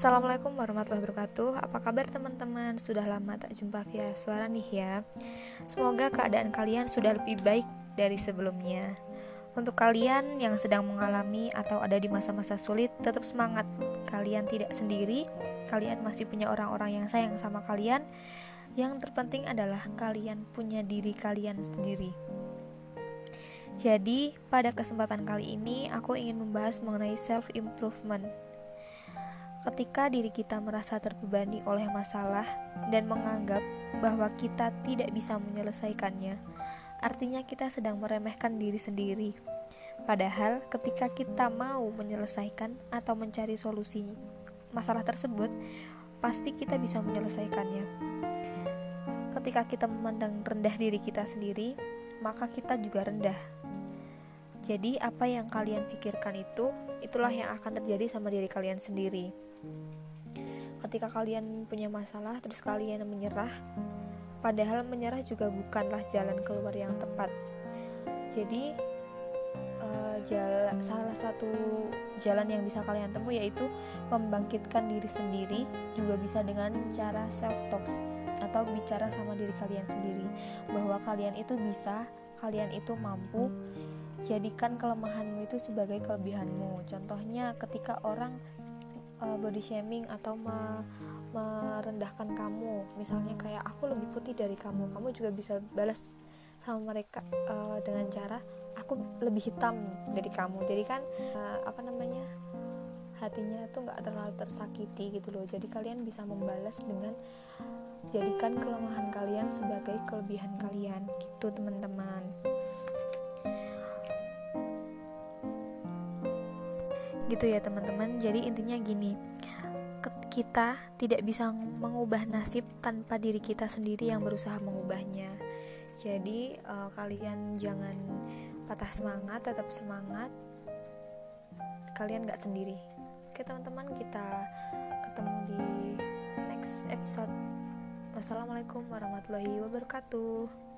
Assalamualaikum warahmatullahi wabarakatuh. Apa kabar teman-teman? Sudah lama tak jumpa via suara nih ya. Semoga keadaan kalian sudah lebih baik dari sebelumnya. Untuk kalian yang sedang mengalami atau ada di masa-masa sulit Tetap semangat. Kalian tidak sendiri. Kalian masih punya orang-orang yang sayang sama kalian. Yang terpenting adalah kalian punya diri kalian sendiri. Jadi, pada kesempatan kali ini aku ingin membahas mengenai self improvement ketika diri kita merasa terbebani oleh masalah dan menganggap bahwa kita tidak bisa menyelesaikannya, artinya kita sedang meremehkan diri sendiri. Padahal, ketika kita mau menyelesaikan atau mencari solusi masalah tersebut, pasti kita bisa menyelesaikannya. Ketika kita memandang rendah diri kita sendiri, maka kita juga rendah. Jadi, apa yang kalian pikirkan itu, itulah yang akan terjadi sama diri kalian sendiri. Ketika kalian punya masalah terus kalian menyerah padahal menyerah juga bukanlah jalan keluar yang tepat. Jadi uh, jalan, salah satu jalan yang bisa kalian tempuh yaitu membangkitkan diri sendiri juga bisa dengan cara self talk atau bicara sama diri kalian sendiri bahwa kalian itu bisa kalian itu mampu jadikan kelemahanmu itu sebagai kelebihanmu. Contohnya ketika orang uh, body shaming atau me merendahkan kamu. Misalnya kayak aku lebih putih dari kamu. Kamu juga bisa balas sama mereka uh, dengan cara aku lebih hitam dari kamu. Jadi kan uh, apa namanya hatinya tuh nggak terlalu tersakiti gitu loh. Jadi kalian bisa membalas dengan jadikan kelemahan kalian sebagai kelebihan kalian. Gitu teman-teman gitu ya teman-teman. Jadi intinya gini kita tidak bisa mengubah nasib tanpa diri kita sendiri yang berusaha mengubahnya. Jadi uh, kalian jangan patah semangat tetap semangat. Kalian gak sendiri. Oke teman-teman kita ketemu di next episode. Wassalamualaikum warahmatullahi wabarakatuh